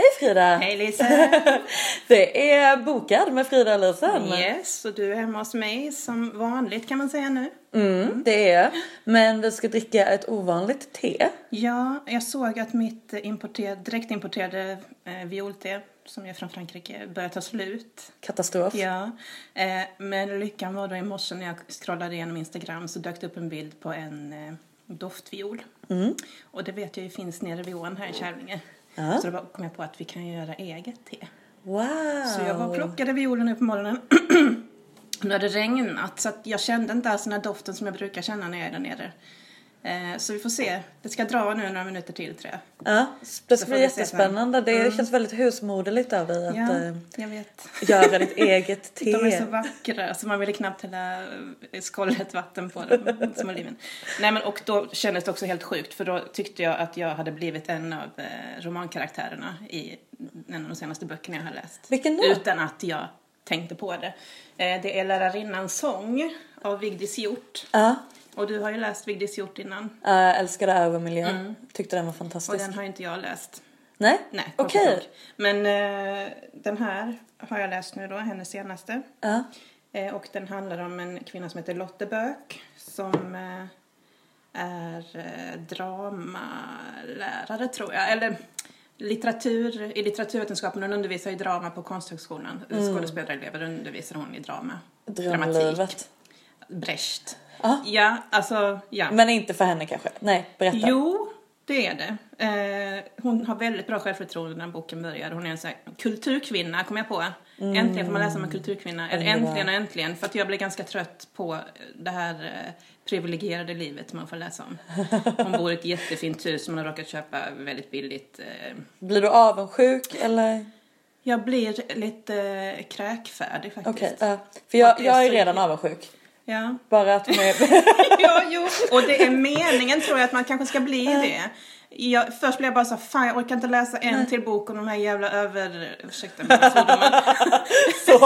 Hej Frida! Hej Lisa! Det är Bokad med Frida Lisen. Yes, och du är hemma hos mig som vanligt kan man säga nu. Mm, det är Men vi ska dricka ett ovanligt te. Ja, jag såg att mitt importer, direktimporterade eh, violte som är från Frankrike börjar ta slut. Katastrof. Ja, eh, men lyckan var då i morse när jag scrollade igenom Instagram så dök det upp en bild på en eh, doftviol. Mm. Och det vet jag ju finns nere vid ån här i Kävlinge. Ja. Så då kom jag på att vi kan göra eget te. Wow! Så jag var och plockade violen nu på morgonen. nu hade det regnat så att jag kände inte alls den här doften som jag brukar känna när jag är där nere. Eh, så vi får se. Det ska dra nu några minuter till tror jag. Ja, det ska bli jättespännande. Det känns väldigt husmoderligt av dig att Ja, eh, jag vet. göra ditt eget te. De är så vackra så man ville knappt hälla eh, skållet vatten på dem. som oliven. Nej men och då kändes det också helt sjukt för då tyckte jag att jag hade blivit en av romankaraktärerna i en av de senaste böckerna jag har läst. Vilken då? Utan att jag tänkte på det. Det är Lärarinnans sång av Vigdis Hjorth. Ja, Och du har ju läst Vigdis Hjorth innan. uh, älskade övermiljö. Tyckte den var Och fantastisk. den har inte jag läst. Nej? Nej, Okej. nog. Men eh, den här har jag läst nu då, hennes senaste. Ja. Eh, och den handlar om en kvinna som heter Lotte Böök som eh, är dramalärare tror jag. Eller litteratur, i litteraturvetenskapen. Hon undervisar i drama på Konsthögskolan. Mm. Skådespelarelever undervisar hon i drama. Drömlivet. Brecht. Ja. Ja, alltså ja. Men inte för henne kanske? Nej, berätta. Jo, det är det. Eh, hon har väldigt bra självförtroende när boken börjar. Hon är en sån här kulturkvinna, kom jag på. Äntligen får man läsa om en kulturkvinna. Eller Underbar. äntligen och äntligen. För att jag blir ganska trött på det här eh, privilegierade livet man får läsa om. Hon bor i ett jättefint hus som hon har råkat köpa väldigt billigt. Eh, Blir du avundsjuk eller? jag blir lite eh, kräkfärdig faktiskt. Okej, ja. För jag, jag är redan avundsjuk. Ja. Bara att är... ja, jo. Och det är meningen tror jag att man kanske ska bli det. Jag, först blev jag bara så fan jag orkar inte läsa en till bok om de här jävla över... Ursäkta så,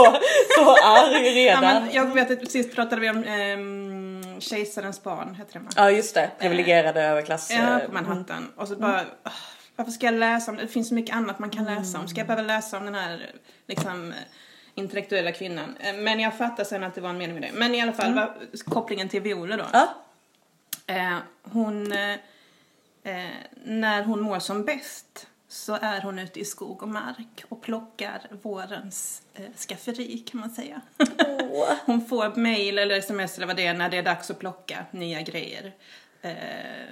så arg ja, redan. men Jag vet att sist pratade vi om ehm, Kejsarens barn, heter va? Ja just det, privilegierade överklass. Ja, eh, på Manhattan. Och så bara, "Åh, varför ska jag läsa om det? Det finns så mycket annat man kan läsa om. Ska jag behöva läsa om den här liksom eh, intellektuella kvinnan? Eh, Men jag fattar sen att det var en mening med det. Men i alla fall, vad, kopplingen till Viola då. Ja. Eh, hon, eh, eh, när hon mår som bäst så är hon ute i skog och mark och plockar vårens eh, skafferi kan man säga. Åh. hon får mail eller sms eller vad det är när det är dags att plocka nya grejer. Eh,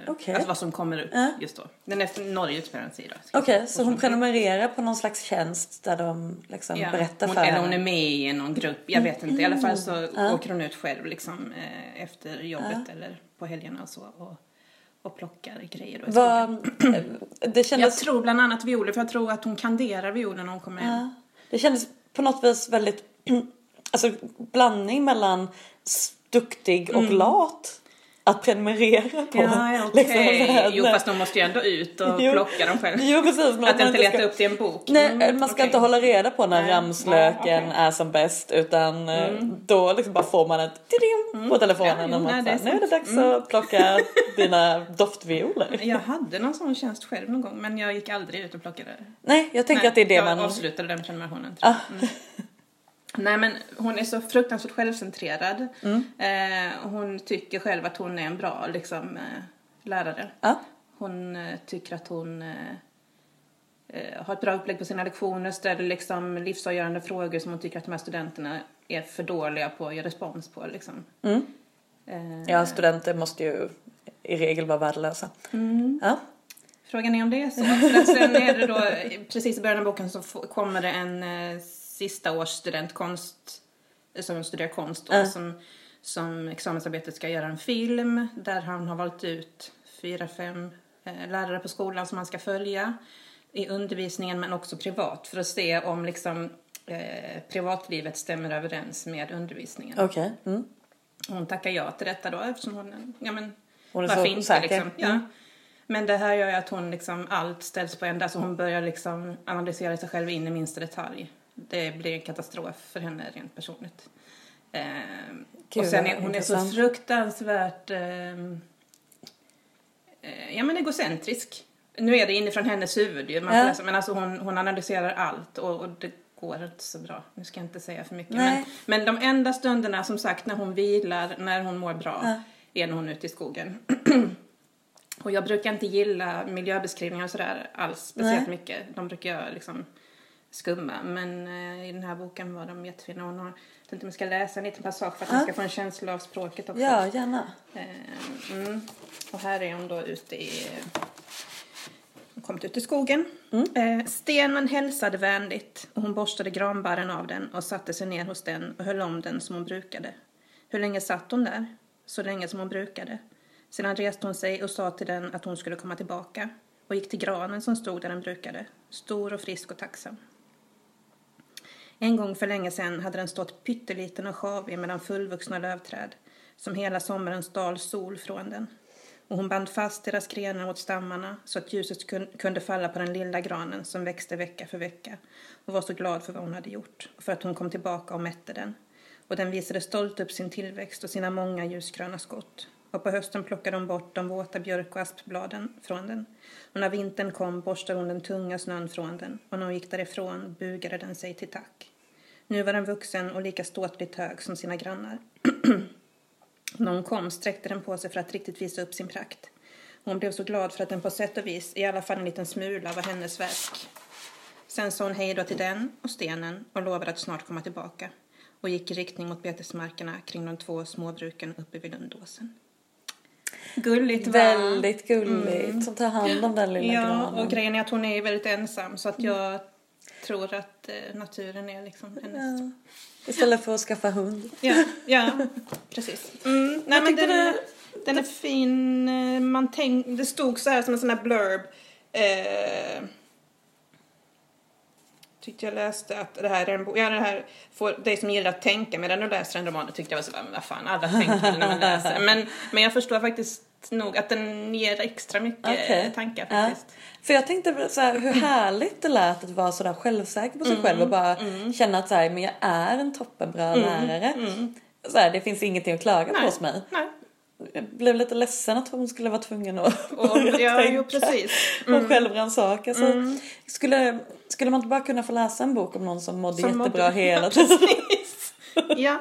Okej. Alltså vad som kommer upp Ja. just då. Den är från Norge utspelar sig då. ska Okej, jag säga. så hon prenumererar på någon slags tjänst där de liksom Ja, berättar hon, för eller hon är henne? med i någon grupp, jag vet inte. I alla fall så Ja. åker hon ut själv liksom eh, efter jobbet eller på helgerna och så och, och plockar grejer då i det Jag kändes... tror bland annat violer, för jag tror att hon kanderar violen när hon kommer hem. Det kändes på något vis väldigt, alltså blandning mellan duktig och lat. Att prenumerera på. Mm. Ja, ja, liksom här, jo, fast de måste ju ändå ut och Jo. plocka dem själv. Jo precis. Men att man inte leta ska- upp det i en bok. Nej, Mm, man ska okej. inte hålla reda på när Nej. ramslöken okej. är som bäst utan eh, då liksom bara får man ett tidim på telefonen Mm. Ja, jo, om nej, det är så nu är det dags att plocka dina doftvioler. Jag hade någon sån tjänst själv någon gång, men jag gick aldrig ut och plockade. Nej, jag tänker Nej, att det är det jag man... avslutade den prenumerationen. tror jag. Mm. Nej men hon är så fruktansvärt självcentrerad. Mm. Eh, hon tycker själv att hon är en bra liksom, eh, lärare. Ja. Hon eh, tycker att hon eh, eh, har ett bra upplägg på sina lektioner, ställer liksom livsavgörande frågor som hon tycker att de här studenterna är för dåliga på att ge respons på. Liksom. Mm. Eh, Ja, studenter måste ju i regel vara värdelösa. Mm. Ja. Frågan är om det är så. Sen är det då, precis i början av boken så kommer det en eh, sista års student konst, eh, som studerar konst då, Ja. som, som examensarbetet ska göra en film där han har valt ut fyra, fem eh, lärare på skolan som han ska följa i undervisningen men också privat för att se om liksom eh, privatlivet stämmer överens med undervisningen. Okej. Mm. Hon tackar ja till detta då eftersom hon, ja men Hon är varför så inte säker. liksom? Ja. Mm. Men det här gör ju att hon liksom, allt ställs på ända så hon börjar liksom analysera sig själv in i minsta detalj. Det blir en katastrof för henne rent personligt. Ehm, Gud, och sen är hon är så intressant. fruktansvärt ehm, eh, ja men egocentrisk. Nu är det inifrån hennes huvud ju, man Ja. men alltså hon, hon analyserar allt och, och det går inte så bra. Nu ska jag inte säga för mycket. Nej. Men, men de enda stunderna som sagt när hon vilar, när hon mår bra, Ja. är när hon är ute i skogen. och jag brukar inte gilla miljöbeskrivningar och sådär alls speciellt Nej. mycket. De brukar jag liksom skumma. Men eh, i den här boken var de jättefina. Hon har, jag tänkte jag ska läsa en liten passage för att man ska få en känsla av språket också. Ja, gärna. Eh, Mm. Och här är hon då ute i... Hon kommit ut i skogen. Eh, stenen hälsade vänligt och hon borstade granbarren av den och satte sig ner hos den och höll om den som hon brukade. Hur länge satt hon där? Så länge som hon brukade. Sedan reste hon sig och sa till den att hon skulle komma tillbaka och gick till granen som stod där den brukade, stor och frisk och tacksam. En gång för länge sedan hade den stått pytteliten och sjavig mellan fullvuxna lövträd som hela sommaren stal sol från den. Och hon band fast deras grenar åt stammarna så att ljuset kunde falla på den lilla granen som växte vecka för vecka och var så glad för vad hon hade gjort och för att hon kom tillbaka och mätte den. Och den visade stolt upp sin tillväxt och sina många ljusgröna skott. Och på hösten plockade hon bort de våta björk och aspbladen från den. Och när vintern kom borstade hon den tunga snön från den och när hon gick därifrån bugade den sig till tack. Nu var den vuxen och lika ståtligt hög som sina grannar. När hon kom sträckte den på sig för att riktigt visa upp sin prakt. Hon blev så glad för att den på sätt och vis, i alla fall en liten smula, var hennes verk. Sen sa hon hej då till den och stenen och lovade att snart komma tillbaka och gick i riktning mot betesmarkerna kring de två småbruken uppe vid Lundåsen. Gulligt va? Väldigt gulligt. Som tar hand om den lilla Ja, granen. och grejen är att hon är väldigt ensam så att jag tror att eh, naturen är liksom hennes Ja. Istället för att skaffa hund. Ja, ja precis. Mm, nej, men den, det- den är fin. eh, Man tänk, det stod så här som en sån här blurb. Eh, tyckte jag läste att det här är en bok, ja det här får dig som gillar att tänka medan du läser en roman. Tyckte jag var så vad fan, alla tänker när man läser. Men, men jag förstår faktiskt nog att den ger extra mycket Okej. tankar Ja. faktiskt. För jag tänkte så här, hur härligt det lät att vara sådär självsäker på sig Mm, själv och bara känna att så här, men jag är en toppenbra lärare. Så här, det finns ingenting att klaga på Mm, Nej. hos mig. Nej. Jag blev lite ledsen att hon skulle vara tvungen att Och, börja ja, tänka jo precis. Mm. och självrannsaka. Så skulle, skulle man inte bara kunna få läsa en bok om någon som mådde Som jättebra mådde- hela tiden? Ja.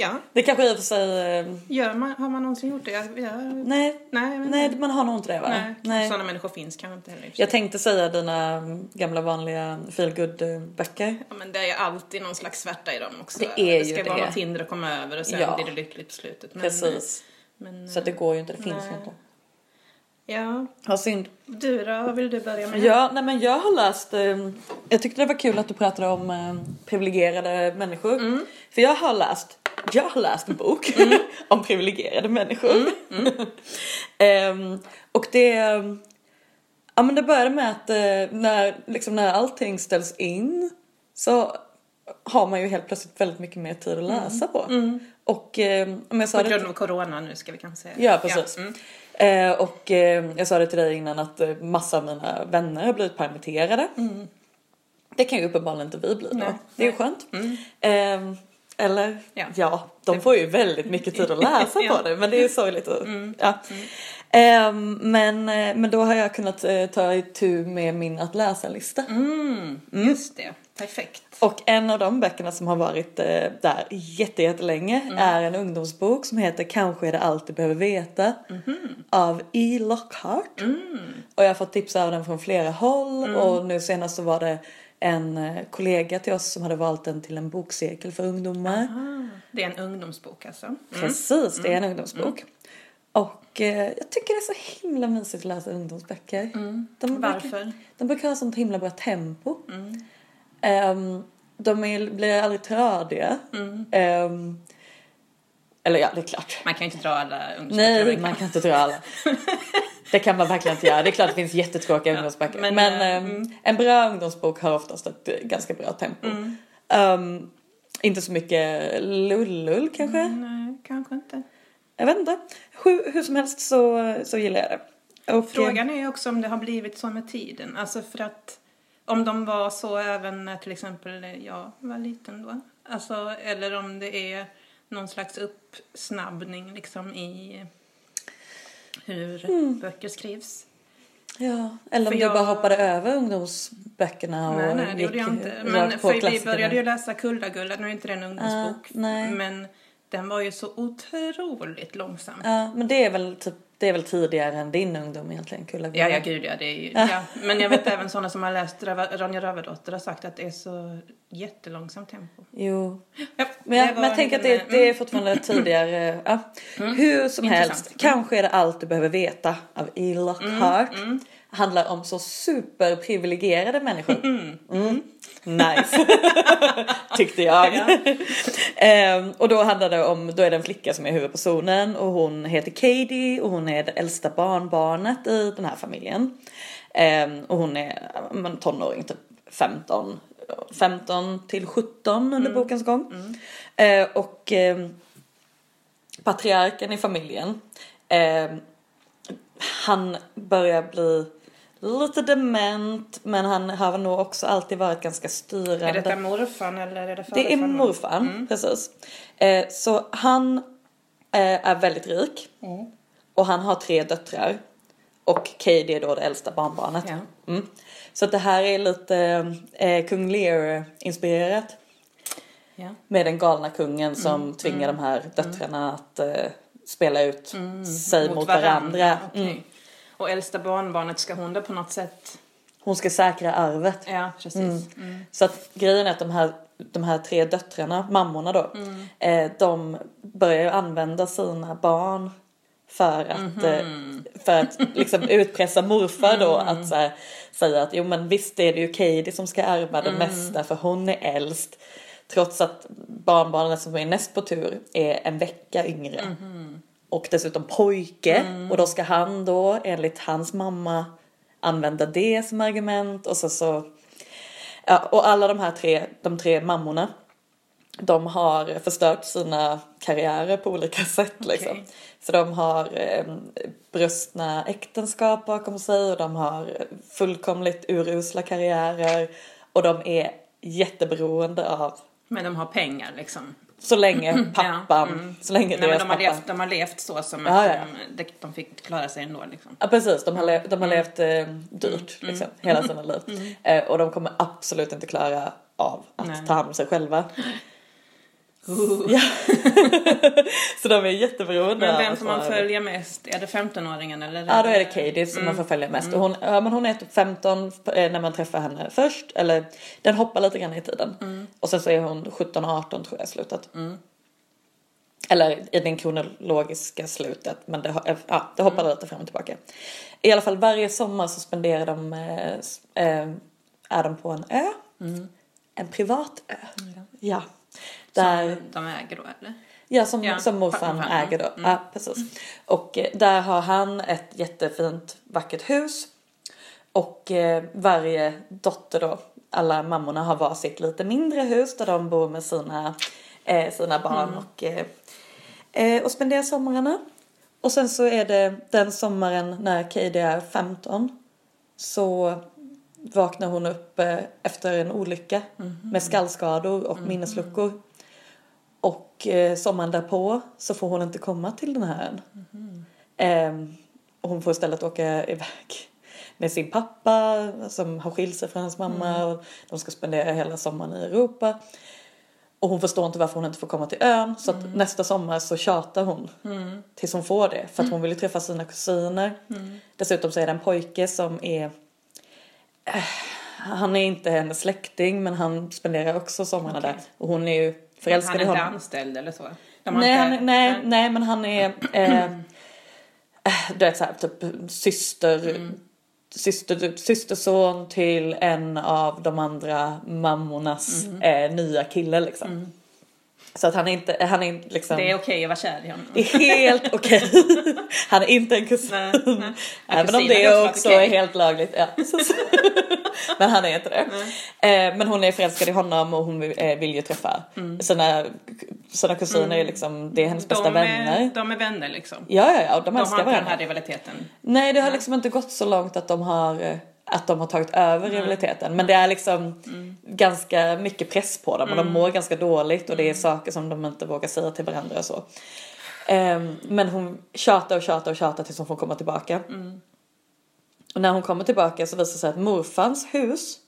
Ja. Det kanske i och för sig... eh, Gör man, har man någonsin gjort det? Jag, jag, Nej, nej, jag vet nej, inte. man har nog inte det va? Nej, sådana människor finns kanske inte heller. i och för sig. Jag tänkte säga dina gamla vanliga feelgood böcker Ja, men det är ju alltid någon slags svärta i dem också. Det är ju ska det. vara något hinder att komma över och sen Ja. blir det lyckligt på slutet. Men, Precis. Men, Så att det går ju inte, det finns Nej. ju inte. Ja, Vad synd. du då? Vad vill du börja med? Ja, nej men jag har läst, eh, jag tyckte det var kul att du pratade om eh, privilegierade människor. Mm. För jag har läst, jag har läst en bok om privilegierade människor. Mm. Ehm, och det, ja men det började med att eh, när, liksom när allting ställs in så har man ju helt plötsligt väldigt mycket mer tid att läsa på. Och eh, om jag sa Mm. På grund av corona nu ska vi kanske säga. Ja, precis. Mm. Eh, och eh, jag sa det till dig innan att eh, massa av mina vänner har blivit permitterade. Det kan ju uppenbarligen inte vi bli då. Nej, det är ju skönt. Eh, eller Ja. ja. de får ju väldigt mycket tid att läsa Ja. på det men det är sorgligt. Och, ja. Eh, men, eh, men då har jag kunnat eh, ta itu med min att läsa-lista. Mm, just det. Perfekt. Och en av de böckerna som har varit eh, där jätte, jättelänge Mm. är en ungdomsbok som heter Kanske är det allt du behöver veta Mhm. av E. Lockhart. Mm. Och jag har fått tips av den från flera håll och nu senast så var det en eh, kollega till oss som hade valt den till en bokcirkel för ungdomar. Ah, det är en ungdomsbok alltså. Mm. Precis, det är en ungdomsbok. Och eh, jag tycker det är så himla mysigt att läsa ungdomsböcker. De brukar- Varför? de brukar ha sånt himla bra tempo. Ehm, de är, blir aldrig tradiga. Ehm, eller ja, det är klart. Man kan ju inte dra alla ungdomsböcker. Nej, man kan inte dra alla. Det kan man verkligen inte göra. Det är klart det finns jättetråkiga ungdomsböcker. Men, men, eh, ehm, en bra ungdomsbok har oftast ett ganska bra tempo. Mm. Ehm, inte så mycket lullull kanske. Nej, kanske inte. Jag vet inte. Hur, hur som helst så, så gillar jag det. Och, eh, Frågan är också om det har blivit så med tiden. Alltså för att om de var så även när till exempel jag var liten då. Alltså, eller om det är någon slags uppsnabbning liksom i hur Mm. böcker skrivs. Ja, eller om För du jag- bara hoppade över ungdomsböckerna och Nej, nej, det gick jag inte. Men för vi började ju läsa Kullagulla, nu är inte det en ungdomsbok. Nej. Men den var ju så otroligt långsam. Ja, men det är väl typ, det är väl tidigare än din ungdom egentligen, Kulla-Gulla. Ja, ja, gud ja, det är ju, ja. Men jag vet även sådana som har läst Ronja Rövardotter har sagt att det är så jättelångsamt tempo. Jo. Ja, Men jag, men jag tänker att det, det är mm. fortfarande tidigare. Ja. Hur som Intressant. helst, kanske är det allt du behöver veta av E. Lockhart. Handlar om så superprivilegierade människor. Mm. Nice. Tyckte jag. Ehm, och då handlar det om, då är det en flicka som är huvudpersonen och hon heter Katie och hon är det äldsta barnbarnet i den här familjen. Ehm, och hon är ja, men, tonåring, typ 15, 15 till 17 under bokens gång. Eh, och ehm, patriarken i familjen, ehm, han börjar bli lite dement men han har nog också alltid varit ganska styrande. Är detta morfan eller är det Det är farfar? morfar, precis. Eh, så han eh, är väldigt rik. Och han har tre döttrar. Och Katie är då det äldsta barnbarnet. Ja. Mm. Så det här är lite eh, Kung Lear-inspirerat. Ja. Med den galna kungen som tvingar de här döttrarna att eh, spela ut sig mot, varandra. Okej. Mm. Och äldsta barnbarnet, ska hon då på något sätt... Hon ska säkra arvet. Ja, precis. Mm. Så att grejen är att de här, de här tre döttrarna, mammorna då, Mm. eh, de börjar ju använda sina barn för att, eh, Mhm. för att liksom utpressa morfar då Mm. att här, säga att jo men visst är det ju Katie som ska ärva det Mm. mesta för hon är äldst. Trots att barnbarnet som är näst på tur är en vecka yngre. Mhm. Och dessutom pojke Mm. och då ska han då enligt hans mamma använda det som argument och så så Ja, och alla de här tre, de tre mammorna, de har förstört sina karriärer på olika sätt liksom. Så de har eh, bröstna äktenskap bakom sig och de har fullkomligt urusla karriärer och de är jätteberoende av Men de har pengar liksom. Så länge pappan, mm. så länge Nej, deras de har, pappa. levt, de har levt så som att ja. de, de, de fick klara sig ändå liksom. Ja precis, de har, le- de har Mm. levt eh, dyrt liksom, hela sina liv. Eh, och de kommer absolut inte klara av att Nej. ta hand om sig själva. Ja. så de är jätteberoende Men vem får man följa mest? Är det 15-åringen eller? Ja då är det Katie som man får följa mest. Och hon, ja, men hon är typ 15 eh, när man träffar henne först. Eller den hoppar lite grann i tiden. Och sen så är hon 17-18 tror jag i slutet. Eller i det kronologiska slutet. Men det, har- ja, det hoppar lite fram och tillbaka. I alla fall varje sommar så spenderar de, eh, eh, är de på en ö. En privat ö. Ja. Där, Som de äger då eller? Ja, som, Ja, som morfar äger då. Ja, precis. Och eh, där har han ett jättefint vackert hus. Och eh, varje dotter då, alla mammorna har varsitt lite mindre hus där de bor med sina, eh, sina barn och, eh, eh, och spenderar somrarna. Och sen så är det den sommaren när Katie är 15 så vaknar hon upp eh, efter en olycka med skallskador och minnesluckor. Och eh, sommaren därpå så får hon inte komma till den här ön. Ehm, och hon får istället åka iväg med sin pappa som har skilt sig från hennes mamma och de ska spendera hela sommaren i Europa. Och hon förstår inte varför hon inte får komma till ön så att nästa sommar så tjatar hon tills hon får det för att hon vill ju träffa sina kusiner. Dessutom så är det en pojke som är eh, han är inte hennes släkting men han spenderar också somrarna Okej. där och hon är ju Han förälskad är i inte honom. anställd eller så? Nej, inte- han, nej, nej, men han är eh, eh, du vet såhär typ syster, Mm. syster, systerson till en av de andra mammornas Mm. eh, nya kille liksom. Så att han är inte, han är liksom Det är okej att vara kär i honom. det är helt okej. Han är inte en kusin. Nej, nej. Ja, Även om det också också varit är helt lagligt. Ja. Men han är inte det. Eh, men hon är förälskad i honom och hon vill, eh, ju träffa sina, sina kusiner. Är liksom, det är hennes bästa Mm. de vänner. Är, de är vänner liksom. Ja, ja, ja. och De, De har älskar inte den varandra. här rivaliteten. Nej, det har liksom inte gått så långt att de har eh, att de har tagit över rivaliteten. Men det är liksom ganska mycket press på dem och de mår ganska dåligt och det är saker som de inte vågar säga till varandra och så. Ehm, men hon tjatar och tjatar och tjatar tills hon får komma tillbaka. och när hon kommer tillbaka så visar det sig att morfans hus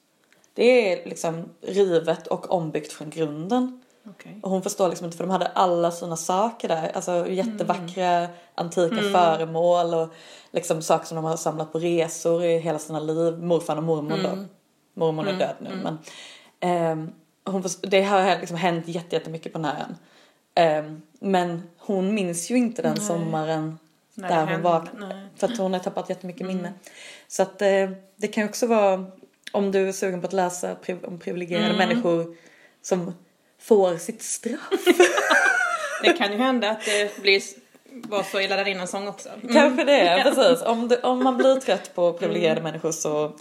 det är liksom rivet och ombyggt från grunden. Okej. Och hon förstår liksom inte för de hade alla sina saker där. Alltså jättevackra antika föremål och liksom saker som de har samlat på resor i hela sina liv. Morfar och mormor då. Mormor är död nu men. ehm, hon först- det har liksom hänt jätte- jättemycket på den här ön. Ehm, men hon minns ju inte den sommaren När där hon var. nej. För att hon har tappat jättemycket minne. Så att eh, det kan också vara om du är sugen på att läsa priv- om privilegierade människor som får sitt straff. Det kan ju hända att det blir var så i lärarinnan sång också. Mm. Kanske det, precis. Om, det, om man blir trött på privilegierade människor så...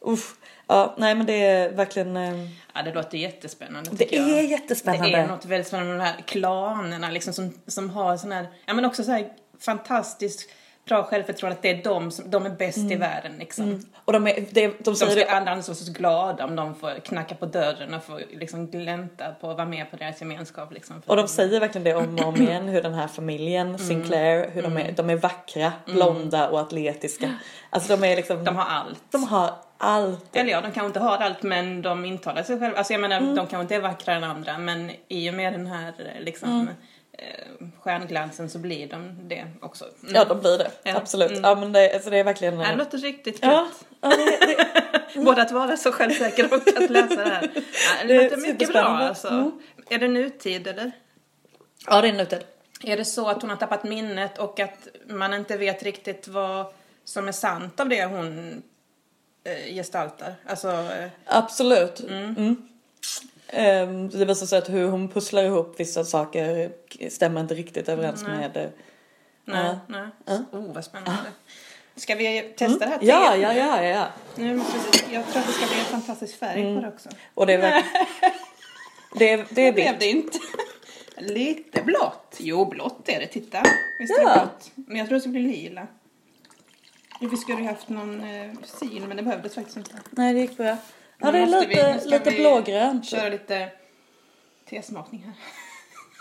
Uff. Ja, nej men det är verkligen... eh, Ja, det låter jättespännande Det tycker jag. är jättespännande. Det är något väldigt spännande med de här klanerna liksom som, som har sån här, ja men också så här fantastiskt bra självförtroende att det är de som, de är bäst i världen liksom. Och de, är, de De säger det... andra vara så glada om de får knacka på dörren och få liksom glänta på att vara med på deras gemenskap liksom. Och de säger verkligen det om och om igen hur den här familjen, Sinclair, hur de, är, de är vackra, blonda och atletiska. Alltså de är liksom... De har allt. de har allt. Eller ja, de kanske inte har allt men de intalar sig själva. Alltså jag menar, Mm. de kanske inte är vackrare än andra men i och med den här liksom Mm. Eh, stjärnglansen så blir de det också. Mm. Ja, de blir det. Ja. Absolut. Ja, men det, alltså det är verkligen... Det eh, låter riktigt Ja, gött. ja det, det, Både att vara så självsäker och att läsa det här. Ja, det låter mycket bra alltså. Mm. Är det nutid eller? ja, det är nutid. Är det så att hon har tappat minnet och att man inte vet riktigt vad som är sant av det hon eh, gestaltar? Alltså, eh, Absolut. Mm. Ehm, det visar sig att hur hon pusslar ihop vissa saker stämmer inte riktigt överens Nej. med... eh, nej, Ja. nej. Ja. Oh, vad spännande. Ska vi testa det här teet? Ja, ja, ja, ja. Nu jag tror att det ska bli en fantastisk färg Mm. på det också. Och det är verkligen... Det är, det är vitt. det inte. Lite blått. Jo, blått är det. Titta. Visst är Ja. det blått? Men jag tror det ska bli lila. Vi skulle ju haft någon eh, sil, men det behövdes faktiskt inte. Nej, det gick bra. Ja, det är måste vi- lite, lite blågrönt. Köra lite tesmakning här.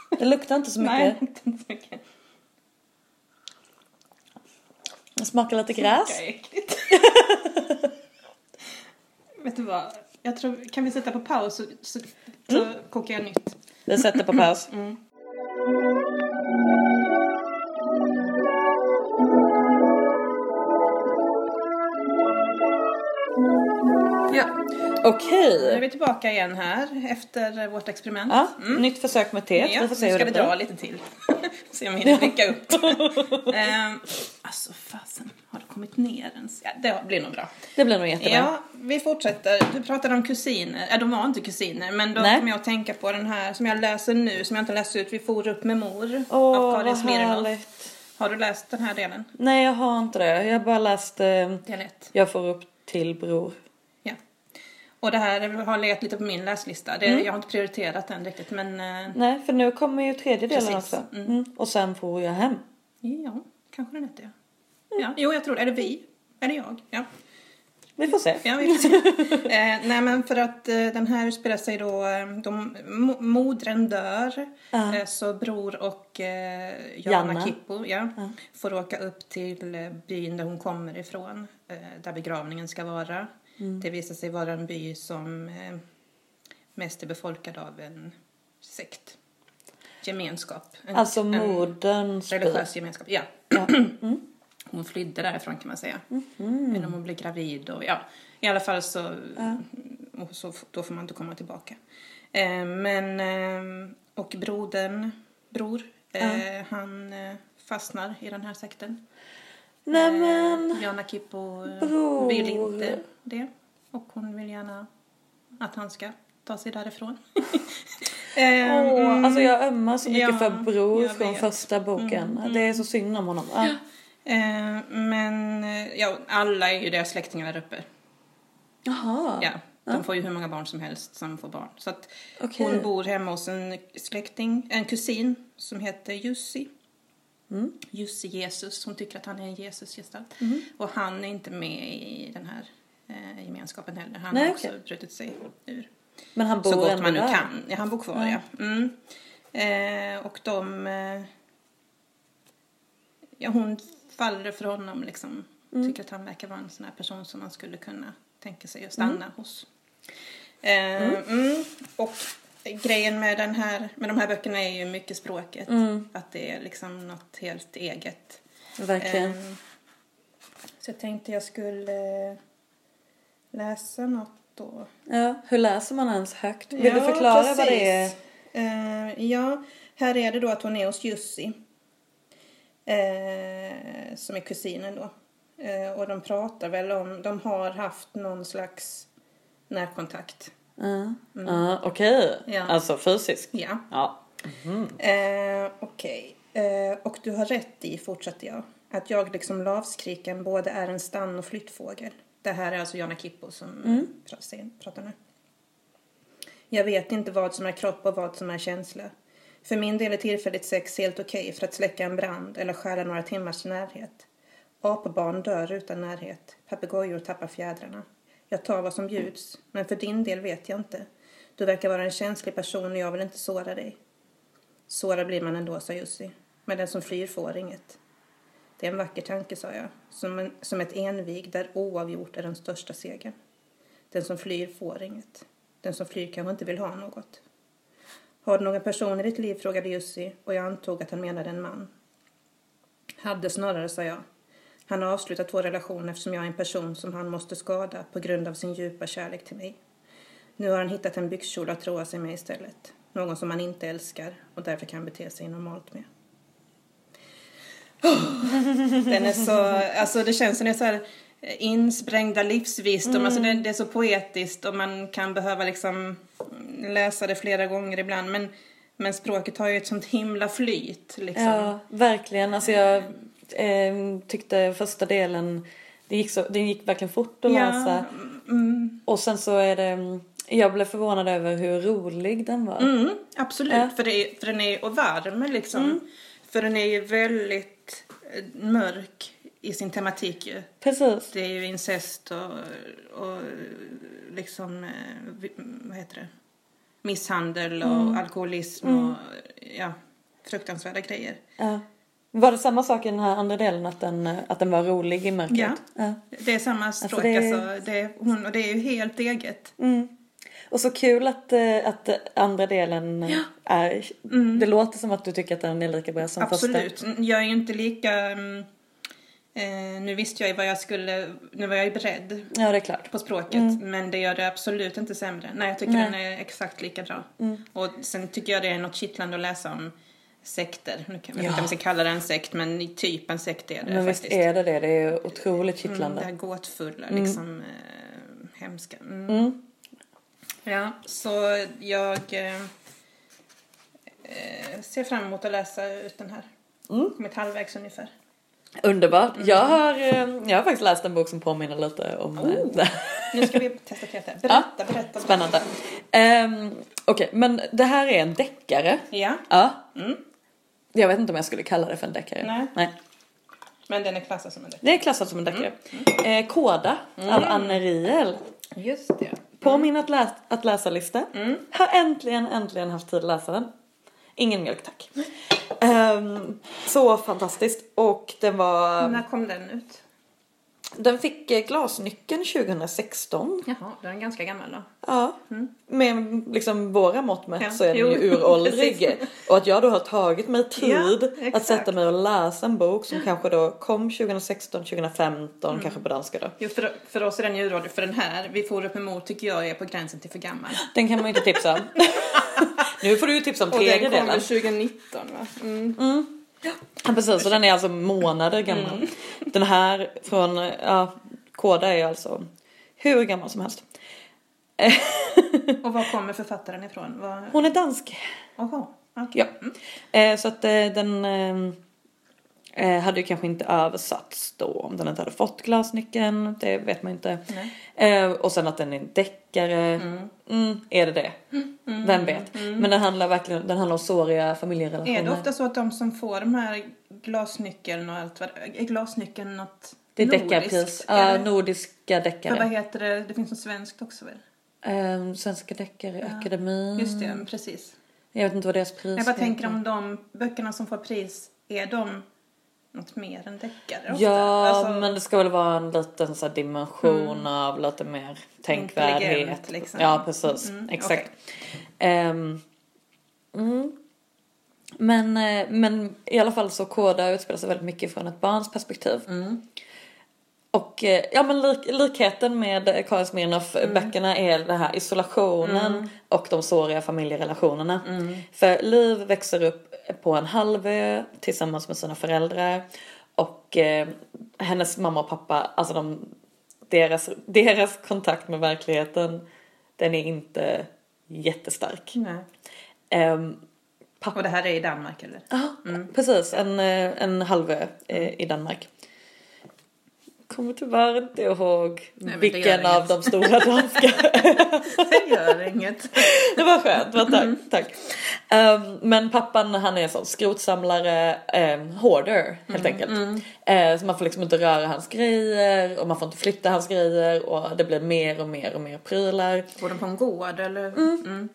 Det luktar inte så mycket. Nej, inte så mycket. Det smakar lite gräs. Vad äckligt. Vet du vad? Jag tror, kan vi sätta på paus så, så, så Mm. kokar jag nytt. Vi sätter på paus. Ja, Okej. nu är vi tillbaka igen här efter vårt experiment. Ja, nytt försök med teet. Ja, vi får se nu ska det vi dra lite till. se om vi hinner dricka upp. ehm, alltså fasen, har det kommit ner ens? Ja, det blir nog bra. Det blir nog jättebra. Ja, vi fortsätter. Du pratade om kusiner. Ja, de var inte kusiner, men då Nej. kom jag att tänka på den här som jag läser nu, som jag inte läst ut. Vi for upp med mor Åh, av Karin Smirnoff. Har du läst den här delen? Nej, jag har inte det. Jag har bara läst eh, Del 1. Jag får upp till bror. Och det här har legat lite på min läslista. Det, Mm. Jag har inte prioriterat den riktigt, men eh, Nej, för nu kommer ju tredje delen också. Mm. Och sen får jag hem. ja, kanske den heter ja. ja. Jo, jag tror det. Är det vi? Är det jag? Ja. Vi får se. Ja, vi får se. eh, nej, men för att eh, den här utspelar sig då, eh, de, mo- modern dör, Ja. eh, så bror och eh, Jana Janna. Kippo ja, får åka upp till eh, byn där hon kommer ifrån, där begravningen ska vara. Mm. Det visar sig vara en by som eh, mest är befolkad av en sekt. Gemenskap. En, Alltså moderns by. religiös gemenskap, ja. Ja. Mm. Hon flydde därifrån kan man säga. Mhm. Genom att bli gravid och ja, i alla fall så, och så då får man inte komma tillbaka. Eh, men, eh, och brodern, bror, eh, han eh, fastnar i den här sekten. Nej men. Eh, Jana Kippo eh, vill inte det. Och hon vill gärna att han ska ta sig därifrån. Åh, mm. alltså jag ömmar så mycket Ja, för bror från första boken. Det är så synd om honom. Ja. Eh, men ja, alla är ju deras släktingar där uppe. Jaha. Ja, de får ju hur många barn som helst som får barn. Så att Okej. hon bor hemma hos en släkting, en kusin som heter Jussi. Mm. Jussi Jesus, hon tycker att han är en Jesusgestalt. Och han är inte med i den här eh, gemenskapen heller. Han Nej, har också brutit sig ur. Men han bor Så gott man nu där. kan. Ja, han bor kvar ja. Mm. Eh, och de... Eh, ja, hon faller för honom liksom Tycker att han verkar vara en sån här person som man skulle kunna tänka sig att stanna hos. Eh, mm. Och grejen med, den här, med de här böckerna är ju mycket språket. Att det är liksom något helt eget. Verkligen. Ehm, så jag tänkte jag skulle läsa något då. Ja, hur läser man ens högt? Vill du förklara vad det är? Eh, ja, här är det då att hon är hos Jussi. Eh, som är kusinen då. Eh, och de pratar väl om, de har haft någon slags närkontakt. Ja, ja okej. Ja. Alltså fysisk? Ja. Ja. Eh, Okej. Eh, och du har rätt i, fortsatte jag, att jag liksom lavskriken både är en stann och flyttfågel. Det här är alltså Jana Kippo som pra- pratar nu. Jag vet inte vad som är kropp och vad som är känsla. För min del är tillfälligt sex helt okej för att släcka en brand eller stjäla några timmars närhet. Apbarn dör utan närhet. Papegojor tappar fjädrarna. Jag tar vad som bjuds, men för din del vet jag inte. Du verkar vara en känslig person och jag vill inte såra dig. Sårad blir man ändå, sa Jussi. Men den som flyr får inget. Det är en vacker tanke, sa jag. Som, en, som ett envig där oavgjort är den största segern. Den som flyr får inget. Den som flyr kanske inte vill ha något. Har du någon person i ditt liv? frågade Jussi och jag antog att han menade en man. Hade snarare, sa jag. Han har avslutat vår relation eftersom jag är en person som han måste skada på grund av sin djupa kärlek till mig. Nu har han hittat en byxkjol att troa sig med istället. Någon som han inte älskar och därför kan bete sig normalt med. Den är så, alltså det känns som det är så här insprängda livsvisdom, alltså det, det är så poetiskt och man kan behöva liksom läsa det flera gånger ibland men, men språket har ju ett sånt himla flyt liksom. Ja, verkligen. Alltså jag eh, tyckte första delen, det gick, så, det gick verkligen fort att läsa. mm, Och sen så är det, jag blev förvånad över hur rolig den var. mm, absolut, Ja. för, är, för den är och varm liksom. För den är ju väldigt mörk i sin tematik ju. Precis. Det är ju incest och, och liksom, eh, vad heter det? Misshandel och alkoholism och ja, fruktansvärda grejer. Ja. Var det samma sak i den här andra delen, att den, att den var rolig i mörkret? Ja. ja. Det är samma språk, det alltså. är- Det, är, hon, och det är ju helt eget. Mm. Och så kul att, eh, att andra delen är, det låter som att du tycker att den är lika bra som första. Absolut. Jag är ju inte lika... mm, Eh, nu visste jag ju vad jag skulle... Nu var jag ju beredd Ja, det är klart. på språket. Men det gör det absolut inte sämre. Nej, jag tycker Nej. den är exakt lika bra. Och sen tycker jag det är något kittlande att läsa om sekter. Nu kan, jag vet Ja. inte om vi ska kalla det en sekt, men typ en sekt är det Men visst faktiskt. är det det, det är otroligt Mm, kittlande. det här gåtfulla, liksom eh, hemska. Mm. Mm. Ja, så jag eh, eh, ser fram emot att läsa ut den här. Mm. Kommit halvvägs ungefär. Underbart. Jag, har, eh, jag har faktiskt läst en bok som påminner lite om eh, Oh. det. Nu ska vi testa Peter. Berätta, berätta. Spännande. Um, Okej, men det här är en deckare. Ja, Ja. Mm. Jag vet inte om jag skulle kalla det för en deckare. Nej. Nej. men den är klassad som en deckare. Det är klassat som en deckare. Mm. Eh, Koda av Anne Riel. Just det. På min att, läs- att läsa-lista. Mm. Har äntligen, äntligen haft tid att läsa den. Ingen mjölk tack. Ehm, så fantastiskt. Och den var... När kom den ut? Den fick eh, Glasnyckeln 2016. Jaha, den är ganska gammal då. Ja. Med liksom våra mått mätt Ja, så är den jo, ju uråldrig. och att jag då har tagit mig tid Ja, att sätta mig och läsa en bok som kanske då kom 2016, 2015, Mm. kanske på danska då. Jo, för, för oss är den ju uråldrig. För den här, Vi får upp emot, tycker jag är på gränsen till för gammal. Den kan man ju inte tipsa om. nu får du ju tipsa om Och den tredje kom delen. väl 2019 va? Mm. Ja precis, och den är alltså månader gammal. Mm. Den här från, ja, Koda är alltså hur gammal som helst. Och var kommer författaren ifrån? Var... Hon är dansk. Jaha, okej. Ja. Eh, så att eh, den eh, hade ju kanske inte översatts då om den inte hade fått glasnyckeln. Det vet man inte. Eh, och sen att den är en deckare. Mm. är det det? Vem vet? Men den handlar verkligen den handlar om såriga familjerelationer. Är det ofta så att de som får de här glasnyckeln och allt vad är glasnyckeln något det är deckarpris. Är Ja, det- nordiska För vad deckare. heter det? Det finns något svenskt också väl? Eh, Svenska deckare, akademin. Just det, precis. Jag vet inte vad deras pris Jag bara tänker om de böckerna som får pris, är de något mer än deckare ofta. Ja, Alltså, men det ska väl vara en liten så dimension av lite mer tänkvärdhet. Liksom. Ja, precis. Mm, Exakt. Ehm, mm. Men, eh, men i alla fall så Koda utspelar sig väldigt mycket från ett barns perspektiv. Mm. Och eh, ja men lik, likheten med Karin Smirnoff böckerna är den här isolationen och de såriga familjerelationerna. För Liv växer upp på en halvö tillsammans med sina föräldrar och eh, hennes mamma och pappa, alltså de, deras, deras kontakt med verkligheten den är inte jättestark. Nej. Ehm, Och det här är i Danmark eller? Ja, precis. En, eh, en halvö eh, i Danmark. Kommer tyvärr inte ihåg men det vilken av de stora danska. Det gör inget. det var skönt, vad tack. Mm. tack. Ehm, men pappan han är en sån skrotsamlare, um, hoarder helt Mm, enkelt. Eh, så man får liksom inte röra hans grejer och man får inte flytta hans grejer och det blir mer och mer och mer prylar. Bor de på en gård eller? Mm.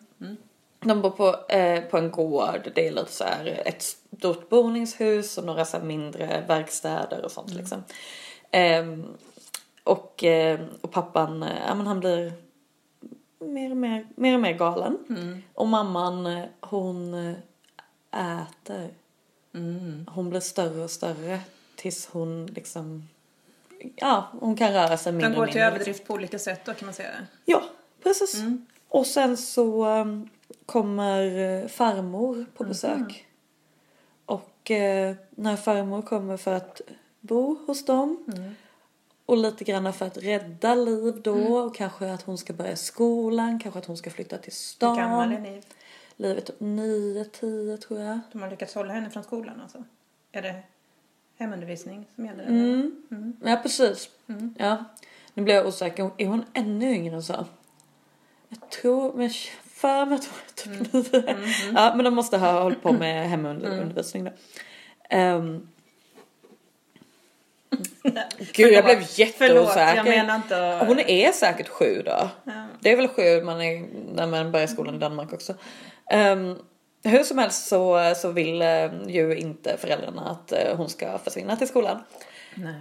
De bor på, eh, på en gård, det är lite så här ett stort boningshus och några så mindre verkstäder och sånt liksom. Ehm, och, eh, och pappan, eh, ja men han blir mer och mer, mer och mer galen. Och mamman, eh, hon eh, äter. Hon blir större och större tills hon liksom, ja hon kan röra sig mindre och går till mindre. liksom. överdrift på olika sätt då kan man säga. Ja, precis. Och sen så um, kommer farmor på besök. Och eh, när farmor kommer för att bo hos dem och lite grann för att rädda liv då och kanske att hon ska börja skolan, kanske att hon ska flytta till Hur gammal är stan. Liv typ 9, 10 tror jag. De har lyckats hålla henne från skolan alltså? Är det hemundervisning som gäller? eller? Mm. Ja, precis. Ja. Nu blir jag osäker. Är hon ännu yngre än så? Jag tror, men jag för mig att hon är typ nio. Ja, men de måste ha hållit på med hemundervisning då. Um, Gud, jag blev jätteosäker. att- Hon är säkert sju då. Ja. Det är väl sju man är, när man börjar skolan i Danmark också. Um, hur som helst så, så vill eh, ju inte föräldrarna att eh, hon ska försvinna till skolan.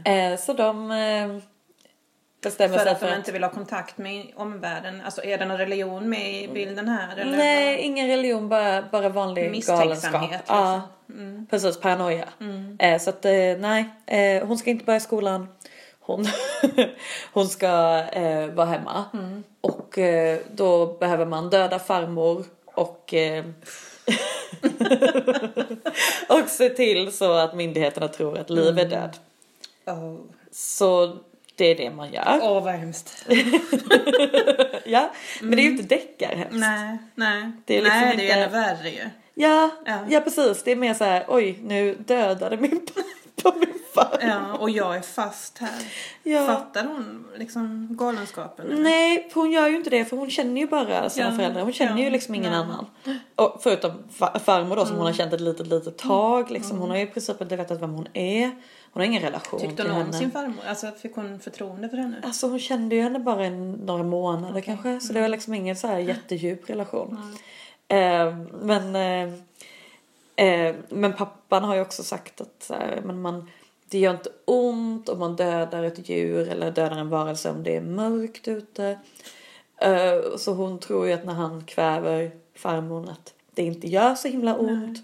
Eh, så de bestämmer För att de inte vill ha kontakt med omvärlden. Alltså är det någon religion med i bilden här? Eller? Nej, ingen religion, bara, bara vanlig galenskap. Liksom. Ja, precis. Paranoia. Eh, så att eh, nej, eh, hon ska inte börja skolan. Hon, hon ska eh, vara hemma. Och eh, då behöver man döda farmor och eh, och se till så att myndigheterna tror att Liv är död. Åh, Så det är det man gör. Åh, vad hemskt. Ja, men det är ju inte deckarhemskt. Nej, nej. Det är liksom nej, det är ännu värre ju. Ja, Ja. ja. precis. Det är mer så här, oj, nu dödade min pappa min far. Ja, och jag är fast här. Ja. Fattar hon liksom galenskapen? eller? Nej, hon gör ju inte det för hon känner ju bara sina Ja, föräldrar. Hon känner ja, ju liksom ingen annan. Och förutom fa- farmor då som Mm. hon har känt ett litet, litet tag. Liksom. Hon har ju i princip inte vetat vem hon är. Hon har ingen relation Tyckte till hon om henne. sin farmor? Alltså fick hon förtroende för henne? Alltså hon kände ju henne bara i några månader kanske. Så det var liksom ingen så här jättedjup relation. Eh, men, eh, eh, men pappan har ju också sagt att så här, men man, det gör inte ont om man dödar ett djur eller dödar en varelse om det är mörkt ute. Eh, så hon tror ju att när han kväver farmor att det inte gör så himla ont.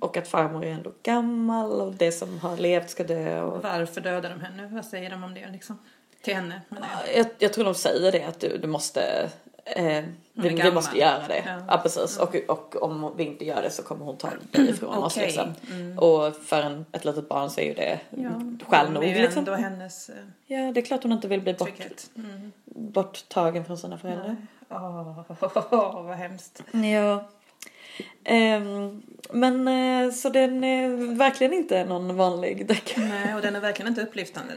Och att farmor är ändå gammal och det som har levt ska dö. Och, Varför dödar de henne? Vad säger de om det liksom? Till henne? menar jag. Jag, jag tror de säger det att du, du måste eh, vi, vi måste göra det. Ja. Ja, precis. Och, och om vi inte gör det så kommer hon ta dig ifrån oss Okej. liksom. Och för en, ett litet barn så är ju det Ja, skäl nog Det är ju liksom. ändå hennes eh, Ja, det är klart hon inte vill bli bort. Mm. borttagen från sina föräldrar. Åh, vad hemskt. Ja. Ehm, men eh, så den är verkligen inte någon vanlig deckare. Nej, och den är verkligen inte upplyftande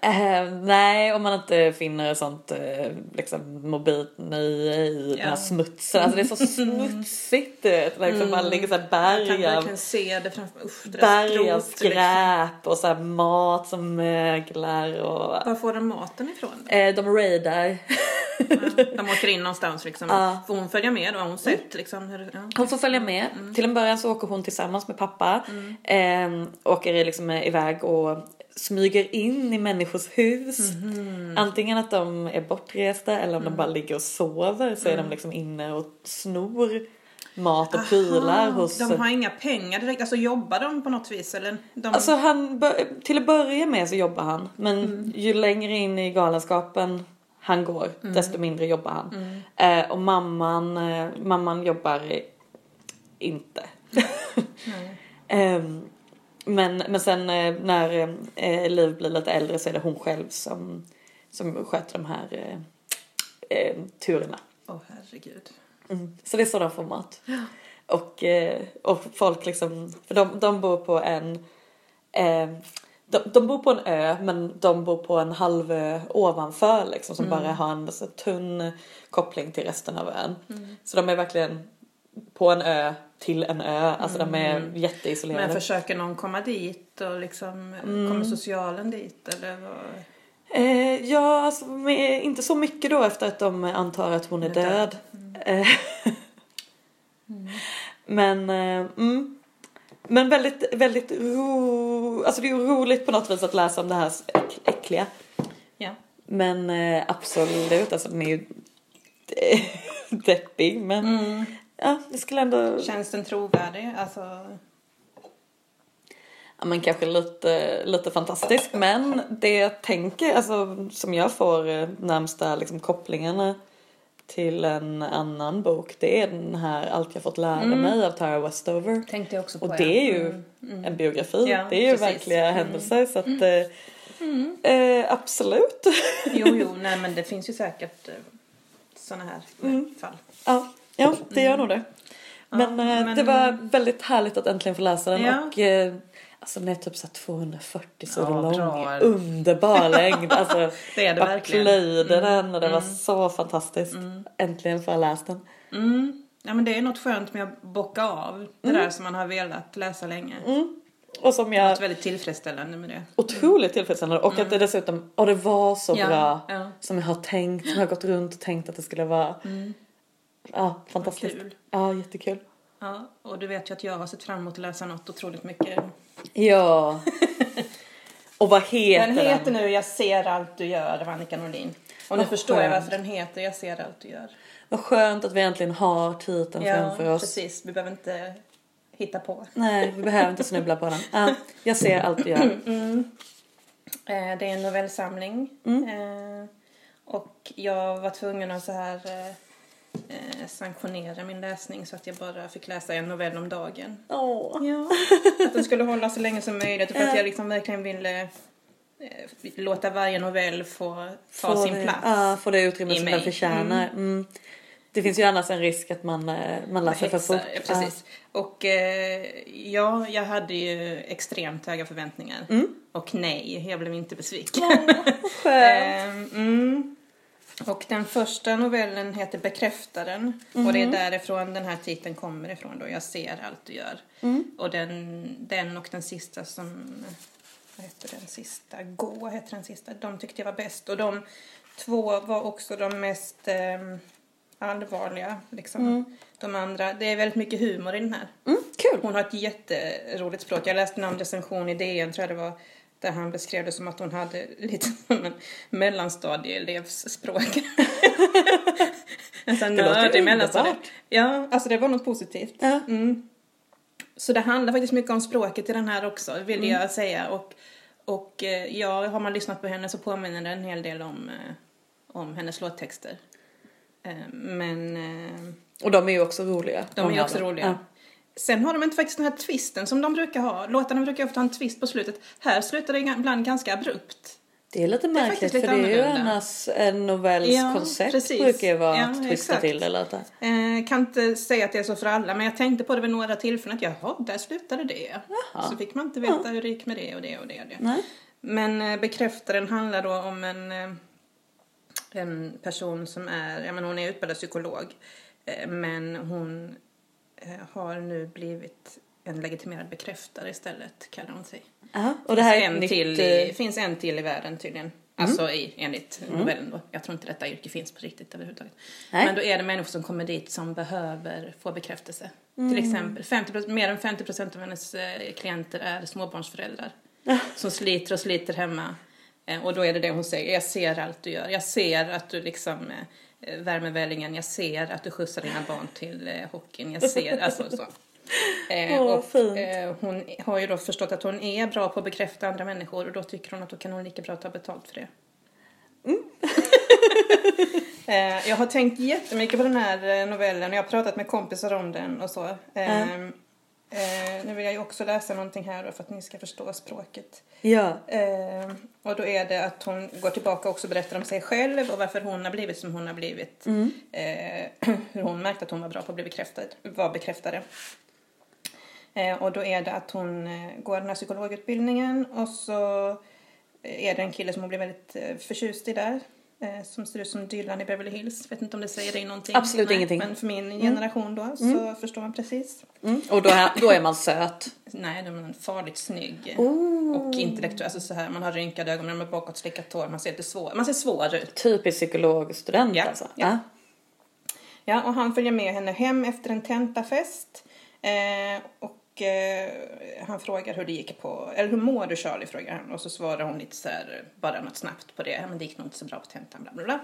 Eh, nej, om man inte finner sånt eh, liksom mobilt nöje i den här smutsen. Alltså det är så smutsigt. du vet. Liksom, Man ligger så här Jag kan berg av, berg av liksom. skräp och så här mat som möglar och Var får de maten ifrån eh, de raidar. Ja, de åker in någonstans liksom. Ja. Får hon följa med då? Har hon sett liksom? Hur, ja. Hon får följa med. Till en början så åker hon tillsammans med pappa. Eh, åker liksom iväg och smyger in i människors hus. Antingen att de är bortresta eller om de bara ligger och sover så är de liksom inne och snor mat och prylar hos... De har inga pengar direkt, alltså jobbar de på något vis eller? De... Alltså han, till att börja med så jobbar han. Men ju längre in i galenskapen han går, desto mindre jobbar han. Eh, och mamman, eh, mamman jobbar inte. Ehm, men, men sen eh, när eh, Liv blir lite äldre så är det hon själv som, som sköter de här eh, eh, turerna. Åh herregud. Mm. Så det är så de får mat. Och, eh, och folk liksom, för de, de bor på en, eh, de, de bor på en ö men de bor på en halvö ovanför liksom som bara har en så tunn koppling till resten av ön. Så de är verkligen på en ö till en ö, alltså de är jätteisolerade. Men försöker någon komma dit och liksom, kommer socialen dit eller vad? Eh, ja, alltså, inte så mycket då efter att de antar att hon är, Är död. död. Eh, Men, eh, mm. Men väldigt, väldigt ro... Alltså det är roligt på något vis att läsa om det här äck- äckliga. Ja. Men eh, absolut, alltså den är ju deppig men Mm. Ja, det skulle ändå... Känns den trovärdig? Alltså, Ja men kanske lite, lite fantastisk men det jag tänker, alltså som jag får eh, närmsta liksom, kopplingarna till en annan bok det är den här Allt jag fått lära mig av Tara Westover. tänkte jag också på. Och det är ju Mm. en biografi, Ja, det är ju precis. verkliga Mm. händelser så att eh, eh, absolut. Jo, jo, nej men det finns ju säkert eh, såna här Mm. fall. ja, ja, det gör nog det. Men, Ja, eh, men- det var väldigt härligt att äntligen få läsa den Ja. och eh, Alltså den är typ så här 240 sidor Ja, lång. bra. Underbar längd. Alltså, Det är det jag verkligen. plöjde den och det var så fantastiskt. Äntligen får jag läst den. Mm. Ja men det är något skönt med att bocka av det där som man har velat läsa länge. Och som Jag är väldigt tillfredsställande med det. otroligt tillfredsställande. Och att det dessutom, och det var så bra. Som jag har tänkt, som jag har gått runt och tänkt att det skulle vara. Ja, fantastiskt. Kul. Ja, jättekul. Ja, och du vet ju att jag har sett fram emot att läsa något otroligt mycket. Ja. och vad heter Den den? heter nu Jag ser allt du gör av Annika Norlin. Och nu Vad förstår jag skönt. varför den heter Jag ser allt du gör. Vad skönt att vi äntligen har titeln Ja, framför oss. precis. Vi behöver inte hitta på. Nej, vi behöver inte snubbla på den. Ja, jag ser allt du gör. Eh, Det är en novellsamling. Eh, Och jag var tvungen att så här eh, sanktionera min läsning så att jag bara fick läsa en novell om dagen. Åh. Ja, att den skulle hålla så länge som möjligt och för att jag liksom verkligen ville eh, låta varje novell få ta Få sin det, plats. Ja, få det utrymme som mig. den förtjänar. Mm. Det finns ju annars en risk att man, eh, man läser för fort. ja, Precis. Och eh, ja, jag hade ju extremt höga förväntningar. Och nej, jag blev inte besviken. Ja. Skönt. Ehm, mm. Och den första novellen heter Bekräftaren. Och det är därifrån den här titeln kommer ifrån då. Jag ser allt du gör. Och den, den och den sista som, vad heter den sista? Gå heter den sista. De tyckte jag var bäst. Och de två var också de mest ehm, allvarliga. Liksom. De andra, det är väldigt mycket humor i den här. Mm, kul. Hon har ett jätteroligt språk. Jag läste någon recension i DN tror jag det var. Där han beskrev det som att hon hade lite som en mellanstadieelevs språk. en sån Det nördig mellanstadie. Ja, alltså det var något positivt. Ja. Mm. Så det handlar faktiskt mycket om språket i den här också, vill Mm. jag säga. Och, och eh, ja, har man lyssnat på henne så påminner det en hel del om, eh, om hennes låttexter. Eh, Men Och de är ju också roliga. de är också roliga. Ja. Sen har de inte faktiskt den här twisten som de brukar ha. Låtarna brukar ofta ha en twist på slutet. Här slutar det ibland ganska abrupt. Det är lite är märkligt faktiskt för lite det är ju annars en novells Ja, koncept precis. brukar ju vara Ja, att twista exakt. till det lite. Eh, kan inte säga att det är så för alla, men jag tänkte på det vid några tillfällen att jaha, där slutade det. Så fick man inte veta hur det gick med det och det och det och det. Nej. Men eh, bekräftaren handlar då om en, eh, en person som är, ja men hon är utbildad psykolog. Men hon har nu blivit en legitimerad bekräftare istället, kallar hon sig. Ja, och det här är en nytt... till eh, i, finns en till i världen tydligen. Alltså i, enligt novellen då. Jag tror inte detta yrke finns på riktigt överhuvudtaget. Nej. Men då är det människor som kommer dit som behöver få bekräftelse. Till exempel, 50, mer än 50 procent av hennes eh, klienter är småbarnsföräldrar. Som sliter och sliter hemma. Eh, och då är det det hon säger, jag ser allt du gör. Jag ser att du liksom eh, värmer vällingen. Jag ser att du skjutsar dina barn till eh, hockeyn. Jag ser, alltså så. Eh, Åh, och eh, hon har ju då förstått att hon är bra på att bekräfta andra människor och då tycker hon att då kan hon lika bra ta betalt för det. eh, jag har tänkt jättemycket på den här eh, novellen och jag har pratat med kompisar om den och så. Eh, eh, nu vill jag ju också läsa någonting här då för att ni ska förstå språket. Ja. Eh, och då är det att hon går tillbaka och också berättar om sig själv och varför hon har blivit som hon har blivit. Eh, hur hon märkte att hon var bra på att bli bekräftad, var bekräftade. Eh, och då är det att hon eh, går den här psykologutbildningen och så är det en kille som hon blir väldigt eh, förtjust i där. Eh, som ser ut som Dylan i Beverly Hills. Vet inte om det säger dig någonting. Absolut ingenting. Men för min generation då så förstår man precis. Mm. Och då är, då är man söt. Nej, de är farligt snygg. Oh. Och intellektuell. Alltså så här, man har rynkade ögon, man har bakåt slickat hår. Man ser lite svår, man ser svår ut. Typisk psykologstudent Ja, alltså. ja. Ja, och han följer med henne hem efter en tentafest. Eh, och eh, han frågar hur det gick på, eller hur mår du Charlie frågar han. Och så svarar hon lite så här, eh, bara något snabbt på det. Men det gick nog inte så bra på tentan, bla bla bla.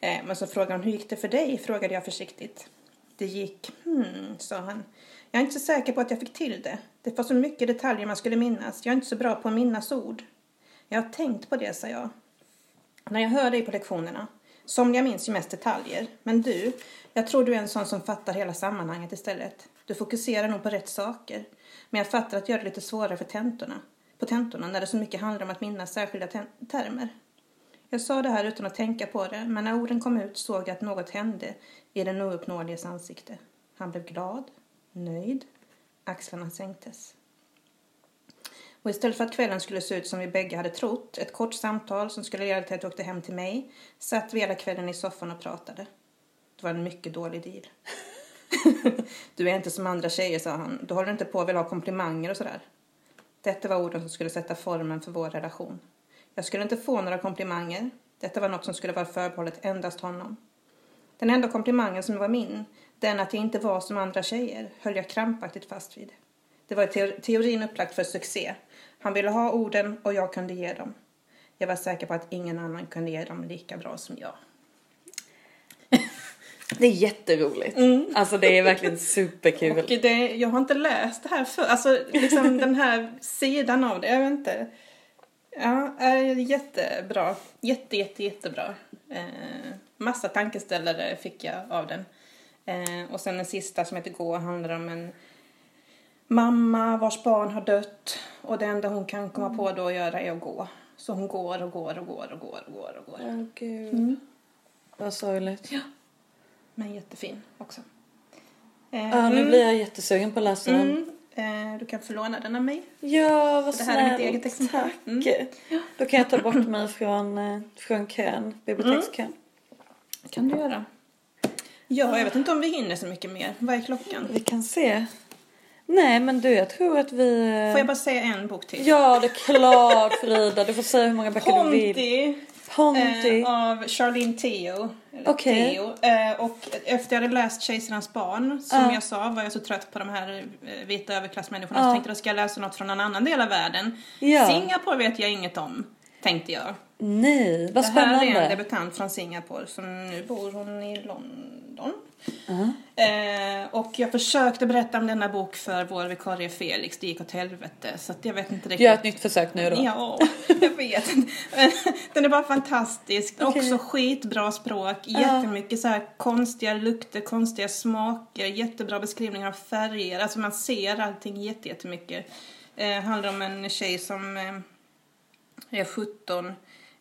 Eh, men så frågar hon, hur gick det för dig? Frågade jag försiktigt. Det gick, hmm, sa han. Jag är inte så säker på att jag fick till det. Det var så mycket detaljer man skulle minnas. Jag är inte så bra på att minnas ord. Jag har tänkt på det, sa jag. När jag hör dig på lektionerna. Somliga minns ju mest detaljer. Men du, jag tror du är en sån som fattar hela sammanhanget istället. Du fokuserar nog på rätt saker. Men jag fattar att göra det lite svårare för tentorna. På tentorna när det så mycket handlar om att minnas särskilda termer. Jag sa det här utan att tänka på det, men när orden kom ut såg jag att något hände i den ouppnåeliges ansikte. Han blev glad, nöjd, axlarna sänktes. Och istället för att kvällen skulle se ut som vi bägge hade trott, ett kort samtal som skulle leda till att jag åkte hem till mig, satt vi hela kvällen i soffan och pratade. Det var en mycket dålig deal. du är inte som andra tjejer, sa han. Du håller inte på och vill ha komplimanger och sådär. Detta var orden som skulle sätta formen för vår relation. Jag skulle inte få några komplimanger. Detta var något som skulle vara förbehållet endast honom. Den enda komplimangen som var min, den att jag inte var som andra tjejer, höll jag krampaktigt fast vid. Det var i teorin upplagt för succé. Han ville ha orden och jag kunde ge dem. Jag var säker på att ingen annan kunde ge dem lika bra som jag. Det är jätteroligt. Alltså det är verkligen superkul. Och det, jag har inte läst det här för, alltså liksom den här sidan av det, jag vet inte. Ja, är jättebra. Jätte, jätte, jättebra. Eh, massa tankeställare fick jag av den. Eh, och sen den sista som heter Gå handlar om en mamma vars barn har dött och det enda hon kan komma på då att göra är att gå. Så hon går och går och går och går och går och går. Åh gud. Vad sorgligt. Ja. Men jättefin också. nu blir jag jättesugen på att läsa den. Mm. Eh, du kan få låna den av mig. Ja, vad Det här är mitt snällt. eget exemplar. Tack. Mm. Då kan jag ta bort mig från, eh, från kön, bibliotekskön. kan du göra. Ja, jag vet inte om vi hinner så mycket mer. Vad är klockan? Vi kan se. Nej, men du, jag tror att vi... eh, Får jag bara säga en bok till? Ja, det är klart Frida. Du får säga hur många böcker du vill. Ponti. eh, av Charlene Theo. Okej. Theo. Eh, och efter jag hade läst Kejsarens barn, som Ja. jag sa, var jag så trött på de här eh, vita överklassmänniskorna Ja. så tänkte jag, ska jag läsa något från en annan del av världen? Ja. Singapore vet jag inget om, tänkte jag. Nej, vad Det här är en spännande. debutant från Singapore som nu bor hon i London. Ja. Eh, och jag försökte berätta om denna bok för vår vikarie Felix, det gick åt helvete. Så jag vet inte riktigt. Gör ett nytt försök nu då. Ja, jag vet Den är bara fantastisk. Okej. Också skitbra språk. Jättemycket så här konstiga lukter, konstiga smaker. Jättebra beskrivningar av färger. Alltså man ser allting jätte- jättemycket. Eh, handlar om en tjej som eh, är 17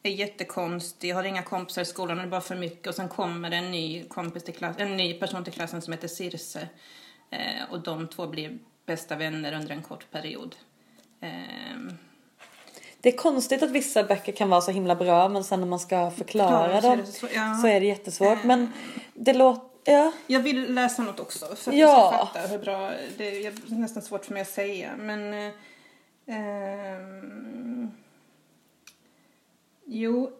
är jättekonstig, har inga kompisar i skolan, det är bara för mycket och sen kommer det en ny, kompis till klass, en ny person till klassen som heter Circe eh, och de två blir bästa vänner under en kort period. Ehm, Det är konstigt att vissa böcker kan vara så himla bra men sen när man ska förklara Ja, så dem det så- ja. så är det jättesvårt. Men det låter... Ja. Jag vill läsa något också för att Ja. jag ska fatta hur bra, det är nästan svårt för mig att säga men eh, ehm, Jo,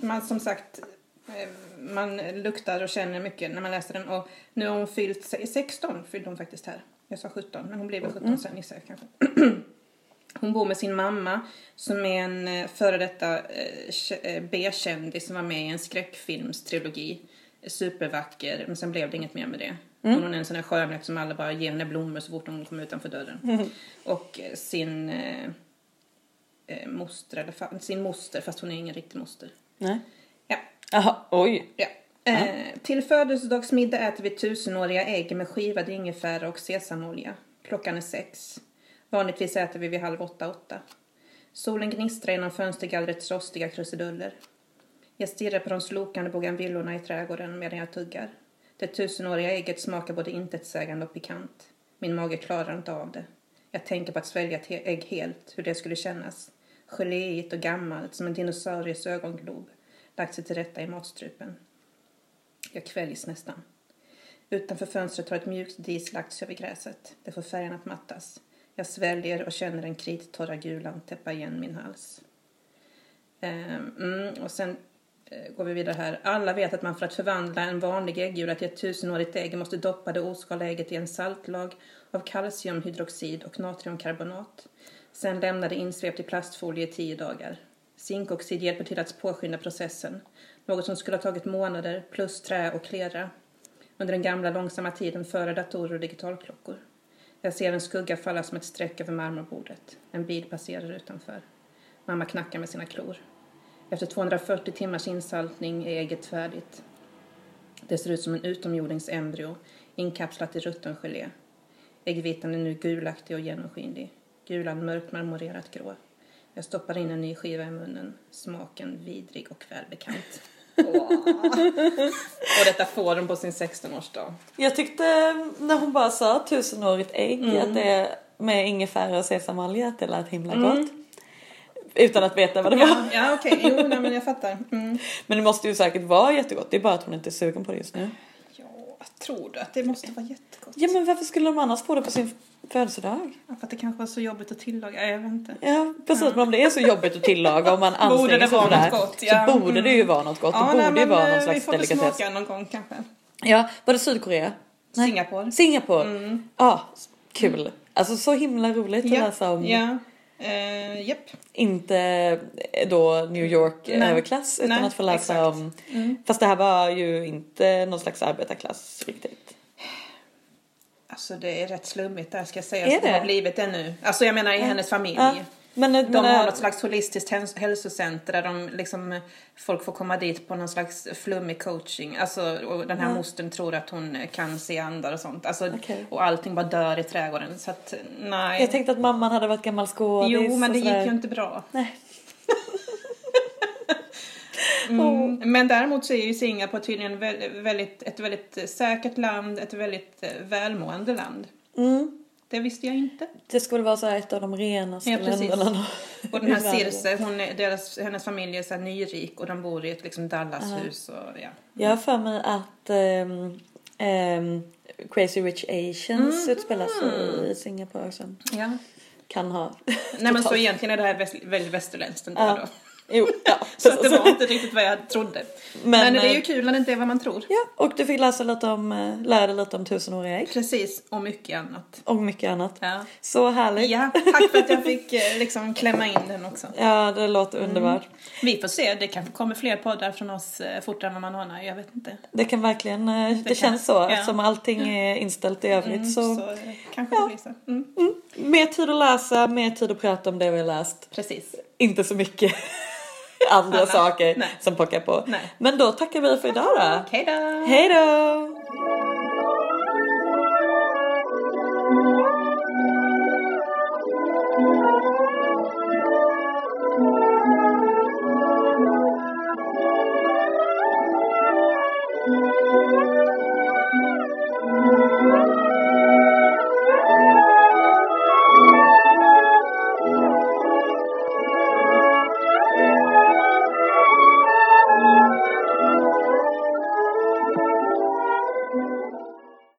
man som sagt, eh, man luktar och känner mycket när man läser den. Och nu har hon fyllt se- 16, fyllde hon faktiskt här. Jag sa 17, men hon blev väl 17 sen gissar jag kanske. Hon bor med sin mamma som är en eh, före detta eh, kä- B-kändis som var med i en skräckfilmstrilogi. Supervacker, men sen blev det inget mer med det. Hon är en sån där skönhet som alla bara ger henne blommor så fort hon kommer utanför dörren. Och eh, sin eh, moster, eller sin moster, fast hon är ingen riktig moster. Nej. Ja. Jaha, oj. Ja. Eh, till födelsedagsmiddag äter vi tusenåriga ägg med skivad ingefära och sesamolja. Klockan är sex. Vanligtvis äter vi vid halv åtta, åtta. Solen gnistrar genom fönstergallrets rostiga krusiduller. Jag stirrar på de slokande bougainvillorna i trädgården medan jag tuggar. Det tusenåriga ägget smakar både intetsägande och pikant. Min mage klarar inte av det. Jag tänker på att svälja ett ägg helt, hur det skulle kännas. Geléigt och gammalt, som en dinosauries ögonglob, lagt sig till rätta i matstrupen. Jag kväljs nästan. Utanför fönstret har ett mjukt dis lagts över gräset. Det får färgen att mattas. Jag sväljer och känner den krittorra gulan täppa igen min hals. Ehm, mm, och sen eh, går vi vidare här. Alla vet att man för att förvandla en vanlig äggula till ett tusenårigt ägg måste doppa det oskalade ägget i en saltlag av kalciumhydroxid och natriumkarbonat. Sen lämna det insvept i plastfolie i tio dagar. Zinkoxid hjälper till att påskynda processen. Något som skulle ha tagit månader plus trä och klera. Under den gamla långsamma tiden före datorer och digitalklockor. Jag ser en skugga falla som ett streck över marmorbordet. En bil passerar utanför. Mamma knackar med sina klor. Efter 240 timmars insaltning är ägget färdigt. Det ser ut som en utomjordingsembryo inkapslat i rutten gelé. Äggvitan är nu gulaktig och genomskinlig. Gulan mörkt marmorerat grå. Jag stoppar in en ny skiva i munnen. Smaken vidrig och välbekant. och detta får hon på sin 16-årsdag. Jag tyckte när hon bara sa tusenårigt ägg Mm. att det med ingefära och sesamolja att det lät himla gott. Utan att veta vad det var. Ja, ja okej. Jo, nej, men jag fattar. Mm. Men det måste ju säkert vara jättegott. Det är bara att hon inte är sugen på det just nu. Ja, tror du att det måste vara jättegott? Ja men varför skulle de annars få det på sin födelsedag? Ja, för att det kanske var så jobbigt att tillaga. Jag vet inte. Ja precis men om det är så jobbigt att tillaga och man Borde anstränger det sig vara för det här. något gott, ja. Så borde det ju vara något gott. det borde nej, ju vara någon eh, slags Vi får väl delikatess. smaka någon gång kanske. Ja, var det Sydkorea? Nej. Singapore. Singapore. Mm. Ja, kul. Alltså så himla roligt att läsa om. Ja. Eh, japp. Inte eh, då New York Nej. överklass utan Nej, att få läsa exakt. om. Mm. Fast det här var ju inte någon slags arbetarklass riktigt. Alltså det är rätt slummigt där ska jag säga. Är det det? har blivit det nu. Alltså jag menar i hennes familj. Ja, men, men, De har eh, något slags holistiskt häls- hälsocenter där de liksom, folk får komma dit på någon slags flummig coaching. Alltså, och den här Ja. mostern tror att hon kan se andar och sånt. Alltså, Okej. Och allting bara dör i trädgården. Så att, nej. jag tänkte att mamman hade varit gammal skådis. jo, men det gick ju inte bra. Nej. Mm. Men däremot så är ju Singapore tydligen vä- väldigt, ett väldigt säkert land, ett väldigt eh, välmående land. Mm. Det visste jag inte. Det skulle vara så ett av de renaste Ja, precis. länderna. Och den här. Circe, hon är, deras, hennes familj är så nyrik och de bor i ett liksom Dallashus ja. Jag har för mig att ehm, ehm, Crazy Rich Asians utspelar sig i Singapore också. ja. Kan ha. Nej men så egentligen är det här väst, väldigt västerländskt ändå Ja. då. Jo, ja. Så det var inte riktigt vad jag trodde. Men, Men, det är ju eh, kul när det inte är vad man tror. Ja, och du fick läsa lite om, eh, lära dig lite om tusenåriga ägg. Precis, och mycket annat. Och mycket annat. Ja. Så härligt. ja, tack för att jag fick eh, liksom klämma in den också. Ja, det låter underbart. Vi får se, det kanske kommer fler poddar från oss fortare än vad man anar, jag vet inte. Det kan verkligen, det, kan- känns så. ja. Eftersom allting är inställt i övrigt Mm, så. så kanske det blir så. Mm. Mer tid att läsa, mer tid att prata om det vi har läst. Precis. Inte så mycket andra Annat. saker Nej. som pockar på. Nej. Men då tackar vi för idag då. Hej då! Hej då!